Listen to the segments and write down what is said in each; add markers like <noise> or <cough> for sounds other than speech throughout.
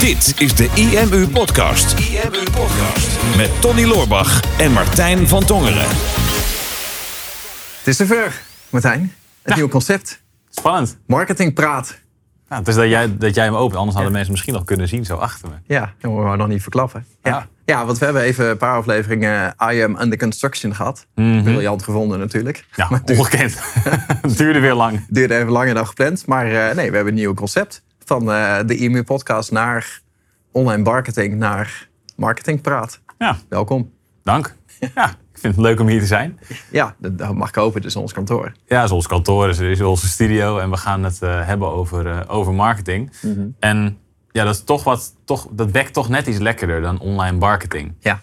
Dit is de IMU Podcast. IMU Podcast. Met Tony Loorbach en Martijn van Tongeren. Het is zover, Martijn. Het nieuwe concept. Spannend. Marketingpraat. Nou, het is dat jij, dat jij hem opent. Anders hadden mensen misschien nog kunnen zien zo achter me. Ja, dat moeten we nog niet verklappen. Ja. Ja. ja, want we hebben even een paar afleveringen I Am Under Construction gehad. Briljant gevonden natuurlijk. Ja, Maar ongekend. het <laughs> duurde weer lang. <laughs> duurde even langer dan gepland. Maar eh, nee, we hebben een nieuw concept. Van eh, de IMU podcast naar online marketing naar marketingpraat. Ja, Welkom. dank. Ja, ik vind het leuk om hier te zijn. Ja, dat, mag ik hopen. Dus ons kantoor. Ja, zoals kantoor is, is onze studio. En we gaan het eh, hebben over, eh, over marketing. En ja, dat is toch wat, toch, dat wekt toch net iets lekkerder dan online marketing. Ja.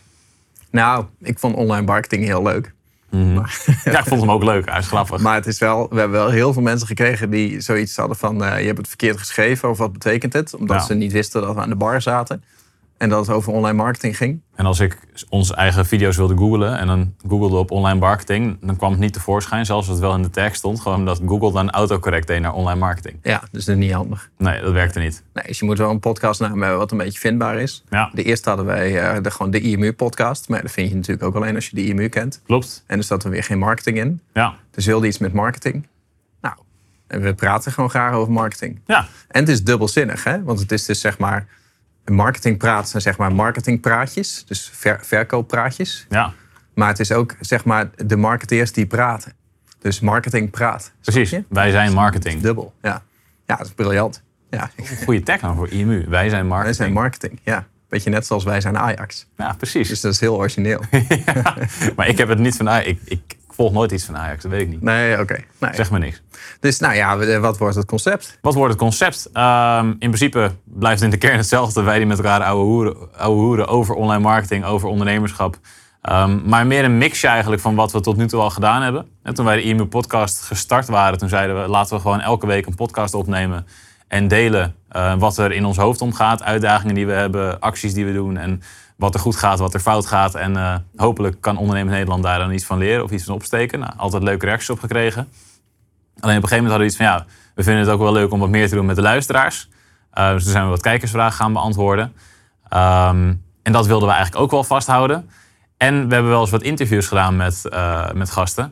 Nou, ik vond online marketing heel leuk. Ja, ik vond hem ook leuk. Hij is grappig. Maar het is wel, we hebben wel heel veel mensen gekregen die zoiets hadden van... eh, je hebt het verkeerd geschreven of wat betekent het? Omdat Ja. ze niet wisten dat we aan de bar zaten. En dat het over online marketing ging. En als ik onze eigen video's wilde googlen en dan googelde op online marketing, dan kwam het niet tevoorschijn, zelfs als het wel in de tekst stond. Gewoon omdat Google dan autocorrect deed naar online marketing. Ja, dus dat is niet handig. Nee, dat werkte niet. Nee, dus je moet wel een podcastnaam hebben wat een beetje vindbaar is. Ja, De eerste hadden wij eh, de, gewoon de IMU-podcast. Maar dat vind je natuurlijk ook alleen als je de IMU kent. klopt. En er staat er weer geen marketing in. Ja, Dus we wilden iets met marketing. Nou, en we praten gewoon graag over marketing. ja, En het is dubbelzinnig, hè? want het is dus zeg maar... Marketingpraat zijn zeg maar marketingpraatjes. Dus ver, verkooppraatjes. ja. Maar het is ook zeg maar de marketeers die praten. Dus marketingpraat. Precies. Snap je? Wij zijn marketing. Dubbel, ja. Ja, dat is briljant. Ja, Goede tag dan voor IMU. Wij zijn wij marketing. zijn marketing, ja. Beetje net zoals wij zijn Ajax. Ja, precies. Dus dat is heel origineel. <laughs> Ja, Maar ik heb het niet van Ajax. Ik, ik volg nooit iets van Ajax, dat weet ik niet. Nee, oké. Nee. Zeg me niks. Dus nou ja, we- wat wordt het concept? Wat wordt het concept? Ehm, in principe blijft in de kern hetzelfde. Wij die met elkaar ouwe hoeren, ouwe hoeren over online marketing, over ondernemerschap. Ehm, maar meer een mixje eigenlijk van wat we tot nu toe al gedaan hebben. En toen wij de IMU podcast gestart waren, toen zeiden we laten we gewoon elke week een podcast opnemen. En delen eh, wat er in ons hoofd omgaat, uitdagingen die we hebben, acties die we doen. En wat er goed gaat, wat er fout gaat. En eh, hopelijk kan Ondernemen Nederland daar dan iets van leren of iets van opsteken. Nou, altijd leuke reacties op gekregen. Alleen op een gegeven moment hadden we iets van ja, we vinden het ook wel leuk om wat meer te doen met de luisteraars. Uh, dus toen zijn we wat kijkersvragen gaan beantwoorden. Ehm, en dat wilden we eigenlijk ook wel vasthouden. En we hebben wel eens wat interviews gedaan met, eh, met gasten.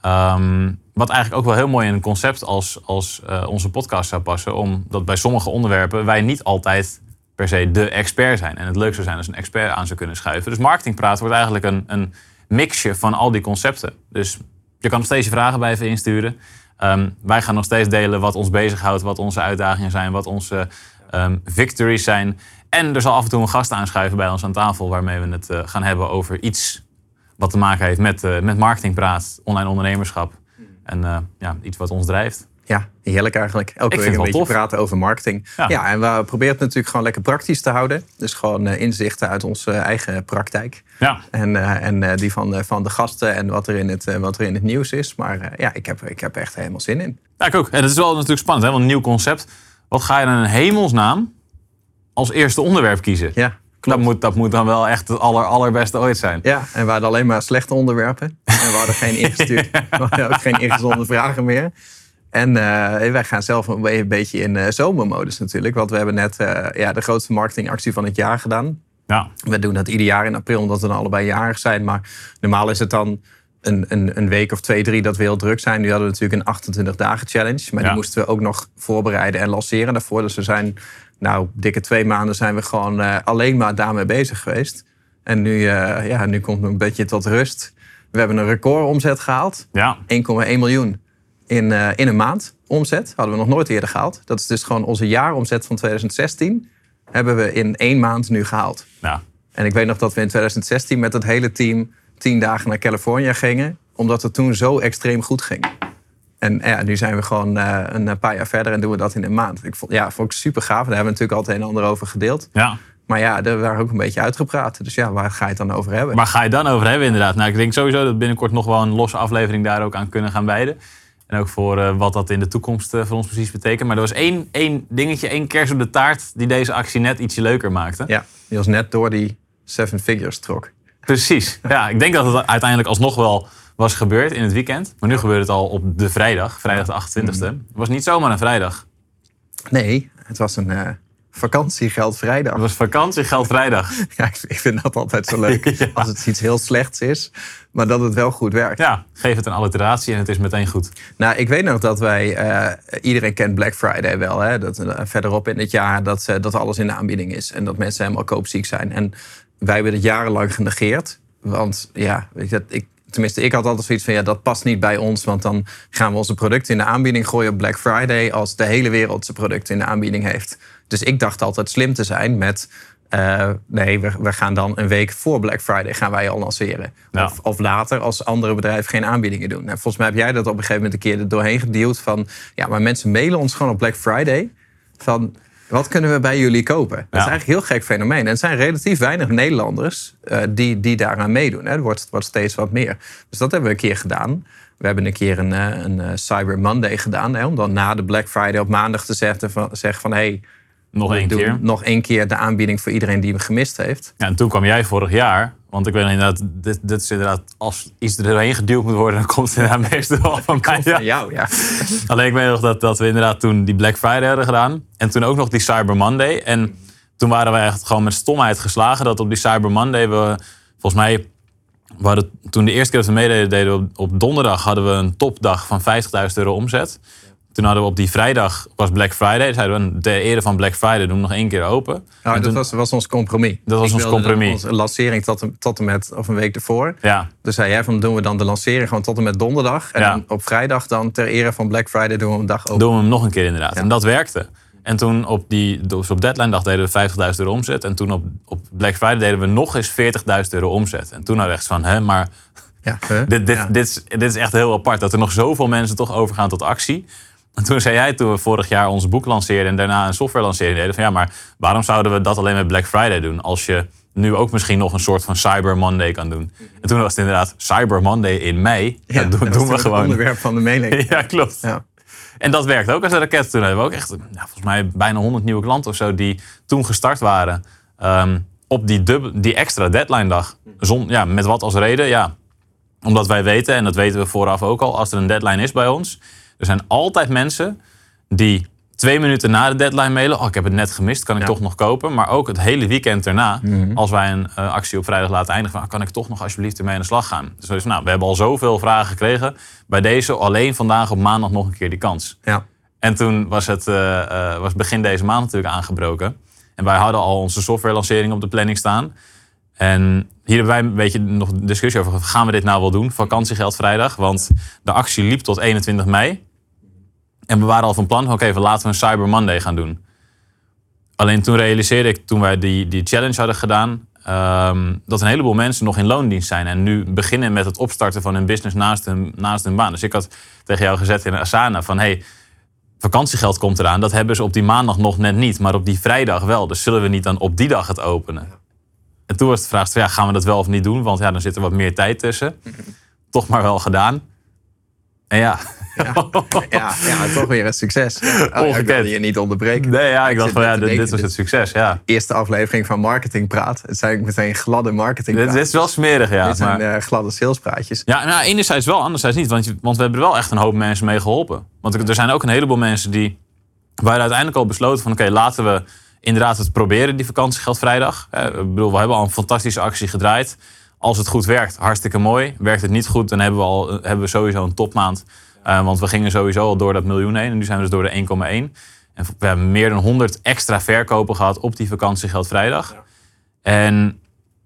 Ehm, wat eigenlijk ook wel heel mooi in een concept als, als eh, onze podcast zou passen. Omdat bij sommige onderwerpen wij niet altijd per se de expert zijn. En het leuk zou zijn als een expert aan zou kunnen schuiven. Dus marketingpraat wordt eigenlijk een, een mixje van al die concepten. Dus je kan nog steeds je vragen blijven insturen. Ehm, wij gaan nog steeds delen wat ons bezighoudt, wat onze uitdagingen zijn, wat onze ehm, victories zijn. En er zal af en toe een gast aanschuiven bij ons aan tafel waarmee we het eh, gaan hebben over iets wat te maken heeft met, eh, met marketingpraat, online ondernemerschap. En eh, ja, iets wat ons drijft. Ja, heerlijk eigenlijk. Elke week een beetje tof. praten over marketing. Ja. Ja. en we proberen het natuurlijk gewoon lekker praktisch te houden. Dus gewoon eh, inzichten uit onze eigen praktijk. Ja, En, eh, en eh, die van, eh, van de gasten en wat er in het, eh, wat er in het nieuws is. Maar eh, ja, ik heb, ik heb echt helemaal zin in. ja ik ook. En het is wel natuurlijk spannend, hè? want een nieuw concept. Wat ga je dan in hemelsnaam als eerste onderwerp kiezen? Ja, Dat moet, dat moet dan wel echt het aller, allerbeste ooit zijn. Ja, en we hadden alleen maar slechte onderwerpen. En we hadden geen <laughs> ingestuurd. We hadden ook geen ingezonde vragen meer. En eh, wij gaan zelf een be- een beetje in eh, zomermodus natuurlijk. Want we hebben net eh, ja, de grootste marketingactie van het jaar gedaan. Ja, We doen dat ieder jaar in april, omdat we dan allebei jarig zijn. Maar normaal is het dan een, een, een week of twee, drie dat we heel druk zijn. Nu hadden we natuurlijk een 28 dagen challenge. Maar Ja. die moesten we ook nog voorbereiden en lanceren daarvoor. Dus we zijn, nou, dikke twee maanden zijn we gewoon alleen maar daarmee bezig geweest. En nu, ja, nu komt het een beetje tot rust. We hebben een recordomzet gehaald. ja, 1,1 miljoen in, eh, in een maand omzet. Hadden we nog nooit eerder gehaald. Dat is dus gewoon onze jaaromzet van 2016. Hebben we in één maand nu gehaald. ja. En ik weet nog dat we in 2016 met het hele team tien dagen naar Californië gingen. Omdat het toen zo extreem goed ging. En ja, nu zijn we gewoon eh, een paar jaar verder en doen we dat in een maand. Ik vond, ja, vond ik super gaaf. Daar hebben we natuurlijk altijd een en ander over gedeeld. ja. Maar ja, daar waren ook een beetje uitgepraat. Dus ja, waar ga je het dan over hebben? Waar ga je het dan over hebben inderdaad? Nou, ik denk sowieso dat we binnenkort nog wel een losse aflevering daar ook aan kunnen gaan wijden. En ook voor eh, wat dat in de toekomst eh, voor ons precies betekent. Maar er was één, één dingetje, één kers op de taart... die deze actie net ietsje leuker maakte. Ja, die was net door die seven figures trok. Precies. <laughs> Ja, ik denk dat het uiteindelijk alsnog wel was gebeurd in het weekend. Maar nu gebeurt het al op de vrijdag, vrijdag de 28e. Het was niet zomaar een vrijdag. Nee, het was een eh, vakantiegeld vrijdag. Het was vakantiegeld vrijdag. <laughs> Ja, ik, vind dat altijd zo leuk. <laughs> Ja. Als het iets heel slechts is, maar dat het wel goed werkt. Ja, geef het een alliteratie en het is meteen goed. Nou, ik weet nog dat wij, eh, iedereen kent Black Friday wel. Hè? Dat, eh, verderop in het jaar dat, dat alles in de aanbieding is. En dat mensen helemaal koopziek zijn. En wij hebben het jarenlang genegeerd. Want ja, weet je, dat, ik, tenminste, ik had altijd zoiets van... ja, dat past niet bij ons. Want dan gaan we onze producten in de aanbieding gooien op Black Friday... als de hele wereld zijn producten in de aanbieding heeft. Dus ik dacht altijd slim te zijn met... eh, nee, we, we gaan dan een week voor Black Friday gaan wij al lanceren. Of, of later als andere bedrijven geen aanbiedingen doen. En volgens mij heb jij dat op een gegeven moment een keer er doorheen gedeeld van... ja, maar mensen mailen ons gewoon op Black Friday van... Wat kunnen we bij jullie kopen? Dat is eigenlijk een heel gek fenomeen. En er zijn relatief weinig Nederlanders eh, die, die daaraan meedoen. Hè. Er wordt, het wordt steeds wat meer. Dus dat hebben we een keer gedaan. We hebben een keer een, eh, een eh, Cyber Monday gedaan. Hè, om dan na de Black Friday op maandag te zeggen van, zeggen van... hey, Nog we één keer. nog één keer de aanbieding voor iedereen die hem gemist heeft. Ja, en toen kwam jij vorig jaar. Want ik weet inderdaad, dit, dit is inderdaad, als iets er doorheen geduwd moet worden, <laughs> dan komt het inderdaad meestal wel van mij. Ja. Van jou, ja. <laughs> Alleen ik weet nog dat, dat we inderdaad toen die Black Friday hadden gedaan. En toen ook nog die Cyber Monday. En toen waren wij echt gewoon met stomheid geslagen dat op die Cyber Monday we, volgens mij, we hadden, toen de eerste keer dat we meededen, deden we op, op donderdag hadden we een topdag van 50.000 euro omzet. Toen hadden we op die vrijdag, was Black Friday, zeiden we, ter ere van Black Friday doen we nog één keer open. Nou, En dat was, was ons compromis. Dat was Ik ons compromis. Onze lancering tot, en- tot en met, of een week ervoor. Ja, Dus zei jij van doen we dan de lancering gewoon tot en met donderdag. En Ja. dan op vrijdag dan ter ere van Black Friday doen we een dag open. doen we hem nog een keer inderdaad. Ja. En dat werkte. En toen op, die, dus op deadline dag deden we 50.000 euro omzet. En toen op, op Black Friday deden we nog eens 40.000 euro omzet. En toen hadden we echt van, hè, maar Ja, <laughs> dit, dit, dit, is, dit is echt heel apart. Dat er nog zoveel mensen toch overgaan tot actie. En <laughs> toen zei jij, toen we vorig jaar ons boek lanceerden en daarna een software lancering deden, van ja, maar waarom zouden we dat alleen met Black Friday doen? Als je nu ook misschien nog een soort van Cyber Monday kan doen. En toen was het inderdaad Cyber Monday in mei. Ja, doen, dat was doen we toen Het gewoon. onderwerp van de mailing. <laughs> Ja, klopt. Ja. En dat werkt ook als een raket. Toen hebben we ook echt, nou, volgens mij, bijna 100 nieuwe klanten of zo die toen gestart waren. Ehm, op die, dub, die extra deadline dag. Zon, ja, met wat als reden? Ja, omdat wij weten, en dat weten we vooraf ook al, als er een deadline is bij ons. Er zijn altijd mensen die twee minuten na de deadline mailen. Oh, ik heb het net gemist, kan ik Ja. toch nog kopen? Maar ook het hele weekend erna, als wij een eh, actie op vrijdag laten eindigen, van, ah, kan ik toch nog alsjeblieft ermee aan de slag gaan? Dus, nou, we hebben al zoveel vragen gekregen. Bij deze alleen vandaag op maandag nog een keer die kans. Ja. En toen was het eh, eh, was begin deze maand natuurlijk aangebroken. En wij hadden al onze softwarelancering op de planning staan. En hier hebben wij een beetje nog discussie over. Gaan we dit nou wel doen? Vakantiegeld vrijdag. Want de actie liep tot 21 mei. En we waren al van plan oké, laten we een Cyber Monday gaan doen. Alleen toen realiseerde ik, toen wij die, die challenge hadden gedaan... ehm, dat een heleboel mensen nog in loondienst zijn. En nu beginnen met het opstarten van hun business naast hun, naast hun baan. Dus ik had tegen jou gezet in Asana van... Hey, vakantiegeld komt eraan. Dat hebben ze op die maandag nog net niet. Maar op die vrijdag wel. Dus zullen we niet dan op die dag het openen? En toen was de vraag, ja, gaan we dat wel of niet doen? Want ja, dan zit er wat meer tijd tussen. Toch maar wel gedaan. En ja, Ja. Ja, ja, toch weer een succes. <laughs> Oh, ik wilde je niet onderbreken. nee, ja ik Ik dacht van ja, dit, was het succes. Ja. Eerste aflevering van Marketing Praat. Het zijn meteen gladde marketing Dit, dit is wel smerig, ja. Dit zijn Maar, eh, gladde salespraatjes. ja, nou, enerzijds wel, anderzijds niet. Want, je- want we hebben er wel echt een hoop mensen mee geholpen. Want er zijn ook een heleboel mensen die... Wij uiteindelijk al besloten van... Oké, laten we inderdaad het proberen, die vakantiegeld vrijdag. Ik bedoel, we hebben al een fantastische actie gedraaid. Als het goed werkt, hartstikke mooi. Werkt het niet goed, dan hebben we, al, hebben we sowieso een topmaand. Eh, want we gingen sowieso al door dat miljoen heen. En nu zijn we dus door de 1,1. En we hebben meer dan 100 extra verkopen gehad op die vakantiegeld vrijdag. En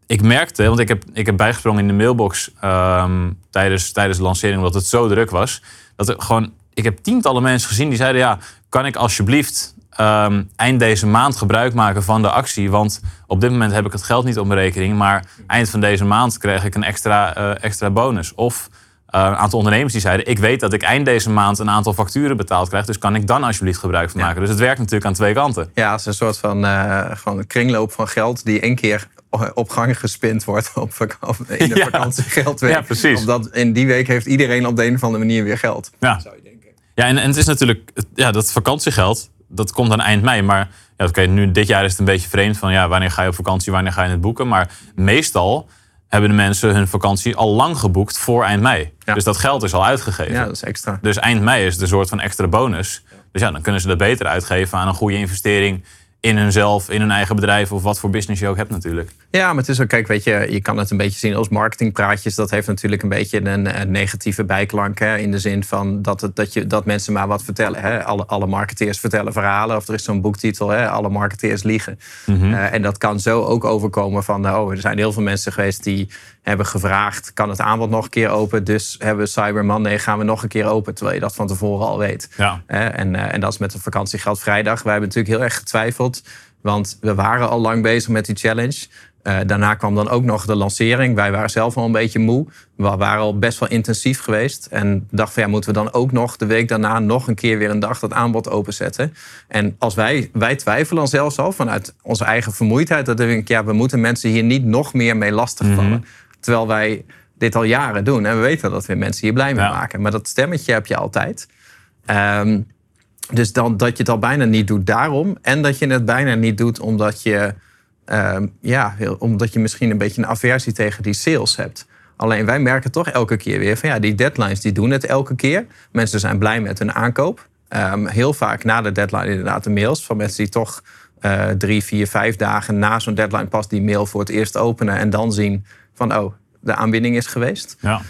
ik merkte, want ik heb, ik heb bijgesprongen in de mailbox ehm, tijdens, tijdens de lancering, omdat het zo druk was. Dat er gewoon, ik heb tientallen mensen gezien die zeiden: Ja, kan ik alsjeblieft ehm, eind deze maand gebruik maken van de actie? Want op dit moment heb ik het geld niet op mijn rekening, maar eind van deze maand krijg ik een extra, eh, extra bonus. Of eh, een aantal ondernemers die zeiden: Ik weet dat ik eind deze maand een aantal facturen betaald krijg, dus kan ik dan alsjeblieft gebruik van Ja. maken? Dus het werkt natuurlijk aan twee kanten. Ja, het is een soort van, eh, van een kringloop van geld die één keer op gang gespind wordt op vak- op- in de <laughs> Ja. vakantiegeldweek. Ja, precies. Omdat in die week heeft iedereen op de een of andere manier weer geld. Ja. Zou je denken. Ja, en, en het is natuurlijk, ja, dat vakantiegeld, dat komt aan eind mei. Maar ja, oké, nu dit jaar is het een beetje vreemd van ja, wanneer ga je op vakantie, wanneer ga je het boeken. Maar meestal hebben de mensen hun vakantie al lang geboekt voor eind mei. Ja. Dus dat geld is al uitgegeven. Ja, dat is extra. Dus eind mei is een soort van extra bonus. Dus ja, dan kunnen ze dat beter uitgeven aan een goede investering in hunzelf, in hun eigen bedrijf of wat voor business je ook hebt natuurlijk. Ja, maar het is ook, kijk, weet je, je kan het een beetje zien als marketingpraatjes. Dat heeft natuurlijk een beetje een, een negatieve bijklank. Hè, in de zin van dat, het, dat, je, dat mensen maar wat vertellen. Hè. Alle, alle marketeers vertellen verhalen. Of er is zo'n boektitel, hè, alle marketeers liegen. Uh, en dat kan zo ook overkomen van, uh, oh, er zijn heel veel mensen geweest die hebben gevraagd, kan het aanbod nog een keer open? Dus hebben we Cyber Monday, gaan we nog een keer open, terwijl je dat van tevoren al weet. Ja. en, uh, en dat is met de vakantiegeld vrijdag. Wij hebben natuurlijk heel erg getwijfeld, want we waren al lang bezig met die challenge. Uh, daarna kwam dan ook nog de lancering. Wij waren zelf al een beetje moe. We waren al best wel intensief geweest. En dachten van ja, moeten we dan ook nog de week daarna nog een keer weer een dag dat aanbod openzetten. En als wij, wij twijfelen dan zelfs al vanuit onze eigen vermoeidheid. Dat denk ik, ja, we moeten mensen hier niet nog meer mee lastigvallen. Mm -hmm. Terwijl wij dit al jaren doen. En we weten dat we mensen hier blij mee ja. maken. Maar dat stemmetje heb je altijd. Um, dus dan, dat je het al bijna niet doet daarom. En dat je het bijna niet doet omdat je, um, ja, omdat je misschien een beetje een aversie tegen die sales hebt. Alleen wij merken toch elke keer weer van ja, die deadlines die doen het elke keer. Mensen zijn blij met hun aankoop. Um, heel vaak na de deadline inderdaad de mails van mensen die toch uh, drie, vier, vijf dagen na zo'n deadline pas die mail voor het eerst openen en dan zien van oh, de aanbieding is geweest. Ja.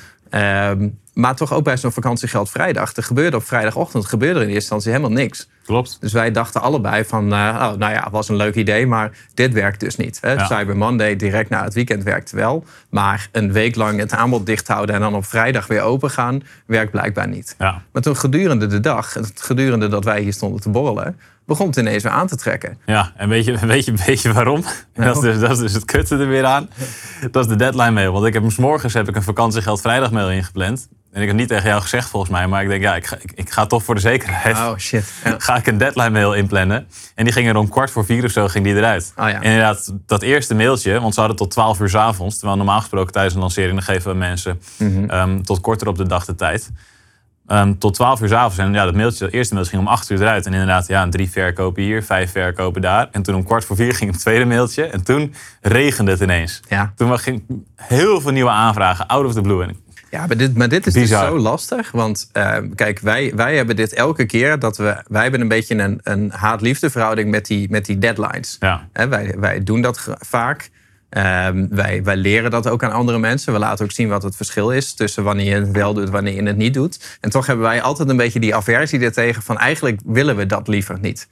Um, maar toch ook bij zo'n vakantiegeld vrijdag. Er gebeurde op vrijdagochtend gebeurde er in eerste instantie helemaal niks. Klopt. Dus wij dachten allebei van, uh, oh, nou ja, was een leuk idee, maar dit werkt dus niet. Hè? Ja. Cyber Monday direct na het weekend werkt wel. Maar een week lang het aanbod dicht houden en dan op vrijdag weer open gaan, werkt blijkbaar niet. Ja. Maar toen gedurende de dag, gedurende dat wij hier stonden te borrelen, begon het ineens weer aan te trekken. Ja, en weet je, weet je, weet je waarom? Nou. Dat, is dus, dat is dus het kutte er weer aan. Dat is de deadline mail. Want ik heb morgens heb ik een vakantiegeld vrijdag mail ingepland. En ik heb niet tegen jou gezegd volgens mij, maar ik denk, ja, ik ga, ik, ik ga toch voor de zekerheid. Oh shit. Ja. Ga ik een deadline mail inplannen. En die ging er om kwart voor vier of zo ging die eruit. Oh, ja. En inderdaad, dat eerste mailtje, want ze hadden tot twaalf uur s avonds. Terwijl normaal gesproken tijdens een lancering, dan geven we mensen mm -hmm. um, tot korter op de dag de tijd. Um, tot 12 uur s avonds. En ja, dat mailtje, dat eerste mailtje ging om 8 uur eruit. En inderdaad, ja, drie verkopen hier, vijf verkopen daar. En toen om kwart voor vier <laughs> ging het tweede mailtje. En toen regende het ineens. Ja. Toen ging heel veel nieuwe aanvragen, out of the blue. En ja, maar dit, maar dit is Bizar. dus zo lastig. Want uh, kijk, wij, wij hebben dit elke keer dat we. Wij hebben een beetje een, een haat-liefde verhouding met die, met die deadlines. Ja. He, wij, wij doen dat vaak. Um, wij, wij leren dat ook aan andere mensen. We laten ook zien wat het verschil is tussen wanneer je het wel doet en wanneer je het niet doet. En toch hebben wij altijd een beetje die aversie ertegen van eigenlijk willen we dat liever niet.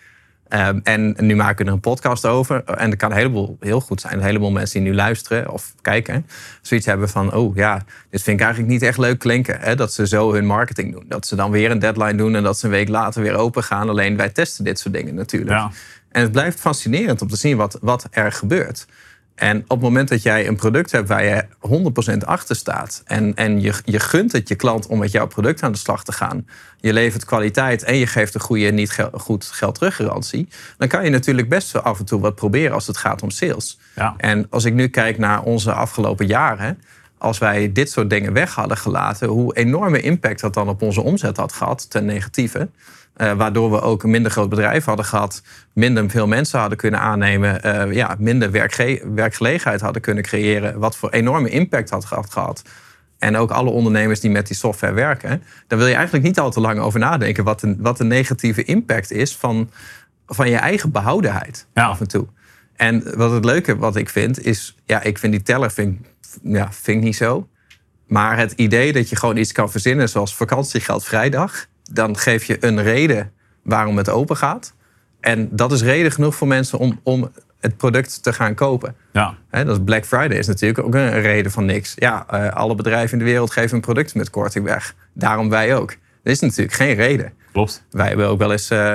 Um, en nu maken we er een podcast over. En er kan een heleboel, heel goed zijn. Een heleboel mensen die nu luisteren of kijken. Zoiets hebben van, oh ja, dit vind ik eigenlijk niet echt leuk klinken. Hè? Dat ze zo hun marketing doen. Dat ze dan weer een deadline doen en dat ze een week later weer open gaan. Alleen wij testen dit soort dingen natuurlijk. Ja. En het blijft fascinerend om te zien wat, wat er gebeurt. En op het moment dat jij een product hebt waar je 100% achter staat. En, en je, je gunt het je klant om met jouw product aan de slag te gaan. Je levert kwaliteit en je geeft een goede niet gel goed geld teruggarantie. Dan kan je natuurlijk best wel af en toe wat proberen als het gaat om sales. Ja. En als ik nu kijk naar onze afgelopen jaren. Als wij dit soort dingen weg hadden gelaten, hoe enorme impact dat dan op onze omzet had gehad, ten negatieve. Uh, waardoor we ook een minder groot bedrijf hadden gehad, minder veel mensen hadden kunnen aannemen, uh, ja, minder werkge werkgelegenheid hadden kunnen creëren, wat voor enorme impact had gehad. En ook alle ondernemers die met die software werken, daar wil je eigenlijk niet al te lang over nadenken wat een, wat de negatieve impact is van, van je eigen behoudenheid ja. af en toe. En wat het leuke wat ik vind, is, ja, ik vind die teller vind, ja, vind ik niet zo. Maar het idee dat je gewoon iets kan verzinnen, zoals vakantiegeld vrijdag, dan geef je een reden waarom het open gaat. En dat is reden genoeg voor mensen om, om het product te gaan kopen. Ja. He, dat is Black Friday is natuurlijk ook een reden van niks. Ja, uh, alle bedrijven in de wereld geven een product met korting weg. Daarom wij ook. Dat is natuurlijk geen reden. Klopt. Wij hebben ook wel eens uh,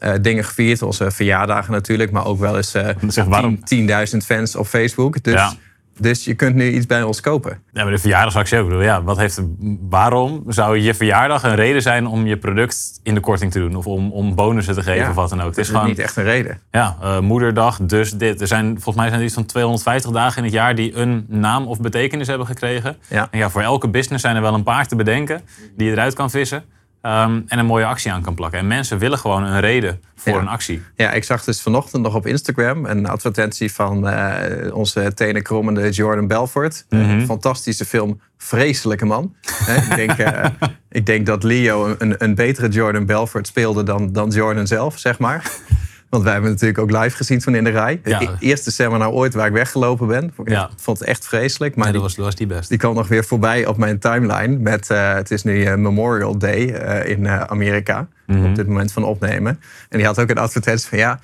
uh, dingen gevierd. Onze verjaardagen natuurlijk. Maar ook wel eens zeg, waarom? 10.000 fans op Facebook. Dus ja. Dus je kunt nu iets bij ons kopen. Ja, maar de verjaardagsactie ook. Ja, wat heeft, waarom zou je verjaardag een reden zijn om je product in de korting te doen? Of om, om bonussen te geven ja, of wat dan ook? Het is, gewoon niet echt een reden. Ja, uh, moederdag, dus dit. Er zijn, volgens mij zijn er iets van 250 dagen in het jaar die een naam of betekenis hebben gekregen. Ja. En ja, voor elke business zijn er wel een paar te bedenken die je eruit kan vissen. Um, en een mooie actie aan kan plakken. En mensen willen gewoon een reden voor ja. een actie. Ja, ik zag dus vanochtend nog op Instagram een advertentie van uh, onze tenenkrommende Jordan Belfort. Mm -hmm. Een fantastische film, vreselijke man. ik, denk, uh, <laughs> ik denk dat Leo een, een betere Jordan Belfort speelde dan, dan Jordan zelf, zeg maar. Want wij hebben natuurlijk ook live gezien toen in de rij. Ja. De eerste seminar ooit waar ik weggelopen ben. Ik Ja. vond het echt vreselijk. Maar dat, was, dat was die best. die kwam nog weer voorbij op mijn timeline. Met, eh, het is nu eh, Memorial Day eh, in Amerika. Mhm. Op dit moment van opnemen. En die had ook een advertentie van ja...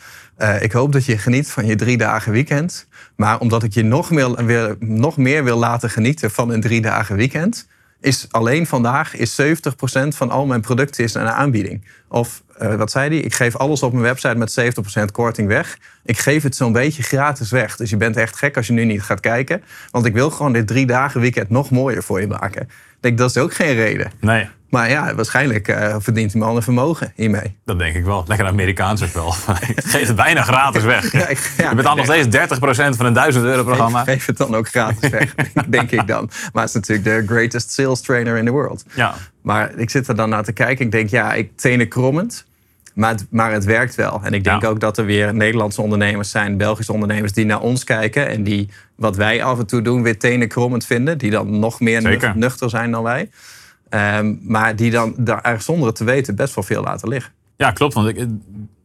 ik hoop dat je geniet van je drie dagen weekend. Maar omdat ik je nog meer, wil, nog meer wil laten genieten van een drie dagen weekend... is alleen vandaag is 70% van al mijn producten is een aanbieding. Of eh, wat zei hij? Ik geef alles op mijn website met 70% korting weg. Ik geef het zo'n beetje gratis weg. Dus je bent echt gek als je nu niet gaat kijken. Want ik wil gewoon dit drie dagen weekend nog mooier voor je maken. Ik denk, dat is ook geen reden. Nee, Maar ja, waarschijnlijk eh, verdient die man een vermogen hiermee. dat denk ik wel. Lekker Amerikaans ook wel. <laughs> Geef het bijna gratis weg. Ja, ik- ja. je betaalt nog steeds 30% van een 1000 euro programma. Geef, geef het dan ook gratis weg, <laughs> denk ik dan. Maar het is natuurlijk de greatest sales trainer in the world. Ja, Maar ik zit er dan naar te kijken. Ik denk, ja, ik tenen krommend. Maar het, maar het werkt wel. En ik denk Ja. ook dat er weer Nederlandse ondernemers zijn, Belgische ondernemers die naar ons kijken. En die wat wij af en toe doen, weer tenen krommend vinden. Die dan nog meer nuchter zijn dan wij. Ehm, maar die dan daar er zonder het te weten best wel veel laten liggen. ja klopt. Want ik,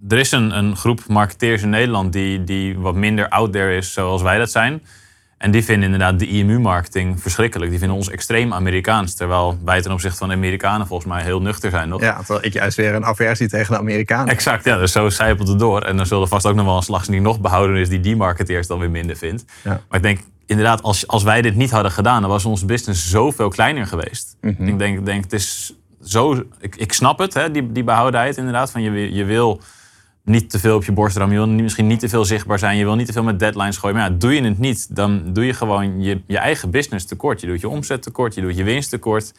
er is een, een groep marketeers in Nederland die, die wat minder out there is zoals wij dat zijn. En die vinden inderdaad de IMU-marketing verschrikkelijk. Die vinden ons extreem Amerikaans. Terwijl wij ten opzichte van de Amerikanen volgens mij heel nuchter zijn. Nog. Ja, terwijl ik juist weer een aversie tegen de Amerikanen. Exact, ja. Dus zo zijpelt het door. En dan zullen vast ook nog wel een slag die nog behouden is... die die marketeers dan weer minder vindt. Ja. Maar ik denk, inderdaad, als, als wij dit niet hadden gedaan... dan was onze business zoveel kleiner geweest. Mhm. Ik denk, denk, het is zo... Ik, ik snap het, hè, die, die behoudenheid inderdaad. Van je, wil- je wil niet te veel op je borst rammen. Je wil misschien niet te veel zichtbaar zijn. Je wil niet te veel met deadlines gooien. Maar ja, doe je het niet, dan doe je gewoon je, je eigen business tekort. Je doet je omzet tekort, je doet je winst tekort.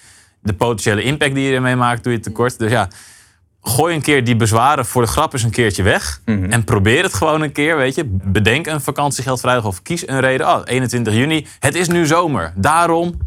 De potentiële impact die je ermee maakt, doe je tekort. Dus ja, gooi een keer die bezwaren voor de grap eens een keertje weg. En probeer het gewoon een keer, weet je. Bedenk een vakantiegeldvrijdag of kies een reden. Oh, 21 juni, het is nu zomer. Daarom,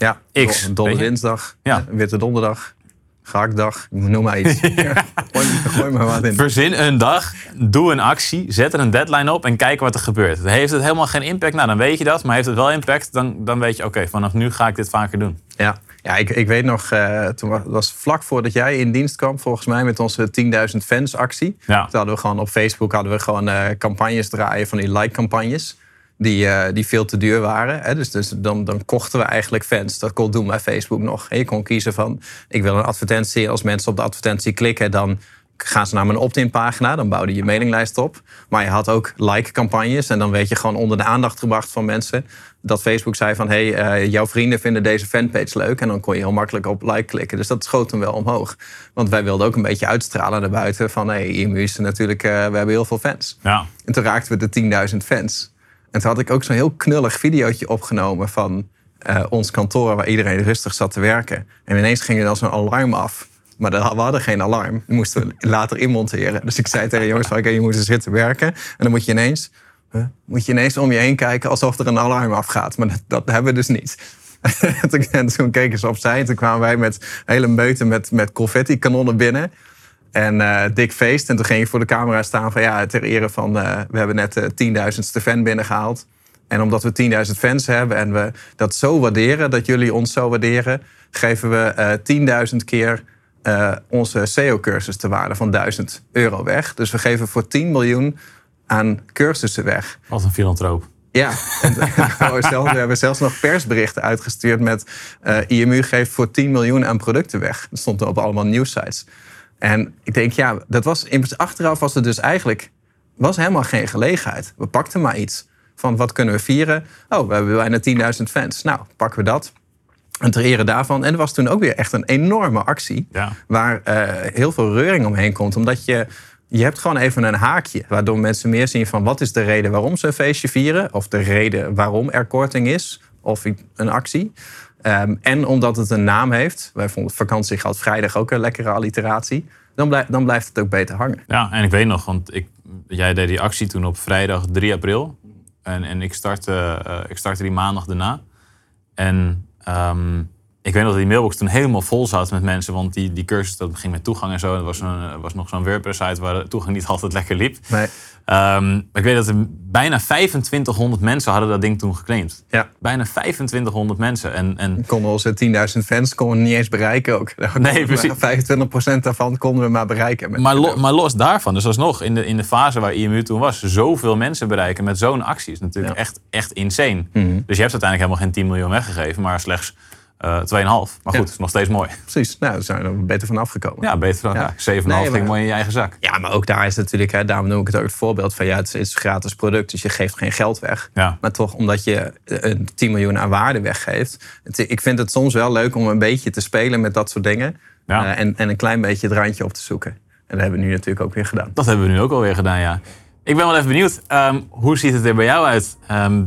Ja, X, do- Dolle dinsdag, Ja. eh, witte donderdag, gehaktdag, noem maar iets. <laughs> gooi, gooi maar wat in. verzin een dag, doe een actie, zet er een deadline op en kijk wat er gebeurt. Heeft het helemaal geen impact? Nou, dan weet je dat. Maar heeft het wel impact, dan, dan weet je, oké, vanaf nu ga ik dit vaker doen. Ja, ja ik, ik weet nog, eh, toen was, vlak voordat jij in dienst kwam, volgens mij met onze 10.000 fans actie. Ja. Toen hadden we gewoon op Facebook hadden we gewoon eh, campagnes draaien van die like-campagnes. Die, eh, die veel te duur waren. Hè? Dus, dus dan, dan kochten we eigenlijk fans. Dat kon doen bij Facebook nog. En je kon kiezen van, ik wil een advertentie. Als mensen op de advertentie klikken, dan gaan ze naar mijn opt-in pagina. Dan bouwde je mailinglijst op. Maar je had ook like-campagnes. En dan werd je gewoon onder de aandacht gebracht van mensen. Dat Facebook zei van, hey, eh, jouw vrienden vinden deze fanpage leuk. En dan kon je heel makkelijk op like klikken. Dus dat schoot hem wel omhoog. Want wij wilden ook een beetje uitstralen naar buiten. Van, hey, IMU is natuurlijk, eh, we hebben heel veel fans. Ja, En toen raakten we de 10.000 fans. En toen had ik ook zo'n heel knullig videootje opgenomen van eh, ons kantoor waar iedereen rustig zat te werken. En ineens ging er dan zo'n alarm af. Maar we hadden geen alarm. Die moesten we later inmonteren. Dus ik zei tegen de jongens oké, je moet eens zitten werken. En dan moet je ineens, moet je ineens om je heen kijken alsof er een alarm afgaat. Maar dat, hebben we dus niet. <laughs> En toen keken ze opzij en toen kwamen wij met hele meuten met, met confetti-kanonnen binnen. En eh dik feest. En toen ging ik voor de camera staan van ja, ter ere van eh, we hebben net de tienduizendste fan binnengehaald. En omdat we 10.000 fans hebben en we dat zo waarderen, dat jullie ons zo waarderen, geven we eh 10.000 keer eh, onze SEO-cursus te waarde van 1000 euro weg. Dus we geven voor 10 miljoen aan cursussen weg. wat een filantroop. Ja, en <laughs> we hebben zelfs nog persberichten uitgestuurd met eh, IMU geeft voor 10 miljoen aan producten weg. Dat stond op allemaal nieuwsites. En ik denk, ja, dat was, achteraf was het dus eigenlijk was helemaal geen gelegenheid. We pakten maar iets van wat kunnen we vieren. Oh, we hebben bijna 10.000 fans. Nou, pakken we dat. En ter ere daarvan. En er was toen ook weer echt een enorme actie. Ja. Waar eh, heel veel reuring omheen komt. Omdat je, je hebt gewoon even een haakje. Waardoor mensen meer zien van wat is de reden waarom ze een feestje vieren. Of de reden waarom er korting is. Of een actie. Ehm, en omdat het een naam heeft. Wij vonden vakantiegeld vrijdag ook een lekkere alliteratie. Dan, dan blijft het ook beter hangen. Ja, en ik weet nog, want ik, jij deed die actie toen op vrijdag 3 april. En, en ik, startte, eh, ik startte die maandag daarna. En ehm, ik weet nog dat die mailbox toen helemaal vol zat met mensen. Want die, die cursus dat ging met toegang en zo. Er was, een, was nog zo'n WordPress-site waar de toegang niet <laughs> altijd lekker liep. Nee. Ehm, ik weet dat er bijna 2500 mensen hadden dat ding toen geclaimd. Ja. Bijna 2500 mensen. En, en Konden onze 10.000 fans konden we niet eens bereiken ook. <laughs> Nee, precies. 25% daarvan konden we maar bereiken. Met maar, lo- maar los daarvan, dus alsnog in de, in de fase waar IMU toen was, zoveel mensen bereiken met zo'n actie is natuurlijk Ja. echt, echt insane. Mhm. Dus je hebt uiteindelijk helemaal geen 10 miljoen weggegeven, maar slechts eh 2,5. Maar goed, Ja. is nog steeds mooi. Precies, nou, daar zijn we er beter van afgekomen. Ja, beter dan Ja. ja. 7,5 Nee, ging mooi in je eigen zak. Ja, maar ook daar is natuurlijk, hè, daarom noem ik het ook het voorbeeld van ja, het is, het is een gratis product, dus je geeft geen geld weg. Ja. Maar toch, omdat je een 10 miljoen aan waarde weggeeft. Het, ik vind het soms wel leuk om een beetje te spelen met dat soort dingen. Eh, en, en een klein beetje het randje op te zoeken. En dat hebben we nu natuurlijk ook weer gedaan. Dat hebben we nu ook alweer gedaan, ja. Ik ben wel even benieuwd, ehm, hoe ziet het er bij jou uit? Ehm,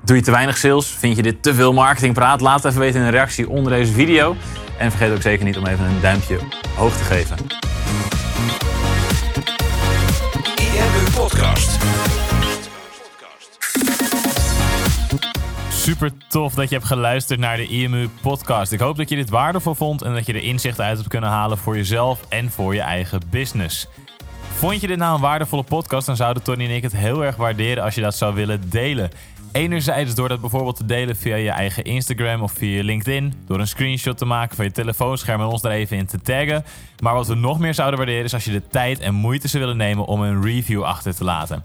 doe je te weinig sales? Vind je dit te veel marketingpraat? Laat het even weten in een reactie onder deze video. En vergeet ook zeker niet om even een duimpje hoog te geven. IMU Podcast. Super tof dat je hebt geluisterd naar de IMU podcast. Ik hoop dat je dit waardevol vond en dat je er inzichten uit hebt kunnen halen voor jezelf en voor je eigen business. Vond je dit nou een waardevolle podcast, dan zouden Tony en ik het heel erg waarderen als je dat zou willen delen. Enerzijds door dat bijvoorbeeld te delen via je eigen Instagram of via je LinkedIn. Door een screenshot te maken van je telefoonscherm en ons er even in te taggen. Maar wat we nog meer zouden waarderen is als je de tijd en moeite zou willen nemen om een review achter te laten.